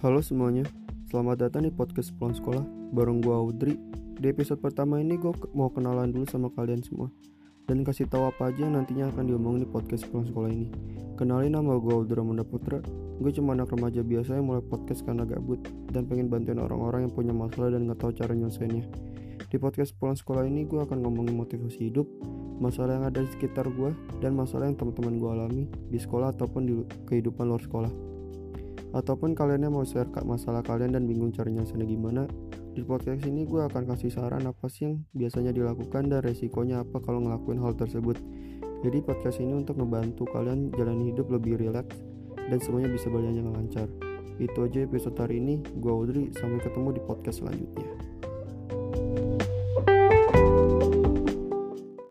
Halo semuanya, selamat datang di podcast pulang sekolah bareng gua Audrey. Di episode pertama ini gue mau kenalan dulu sama kalian semua dan kasih tahu apa aja yang nantinya akan diomongin di podcast pulang sekolah ini. Kenalin nama gue Audrey Amanda Putra. Gue cuma anak remaja biasa yang mulai podcast karena gabut dan pengen bantuin orang-orang yang punya masalah dan nggak tahu cara nyelesainnya. Di podcast pulang sekolah ini gue akan ngomongin motivasi hidup, masalah yang ada di sekitar gue, dan masalah yang teman-teman gue alami di sekolah ataupun di kehidupan luar sekolah ataupun kalian mau share masalah kalian dan bingung cara nyelesainnya gimana di podcast ini gue akan kasih saran apa sih yang biasanya dilakukan dan resikonya apa kalau ngelakuin hal tersebut. Jadi podcast ini untuk membantu kalian jalani hidup lebih rileks dan semuanya bisa berjalan dengan lancar. Itu aja episode hari ini. Gue Audrey sampai ketemu di podcast selanjutnya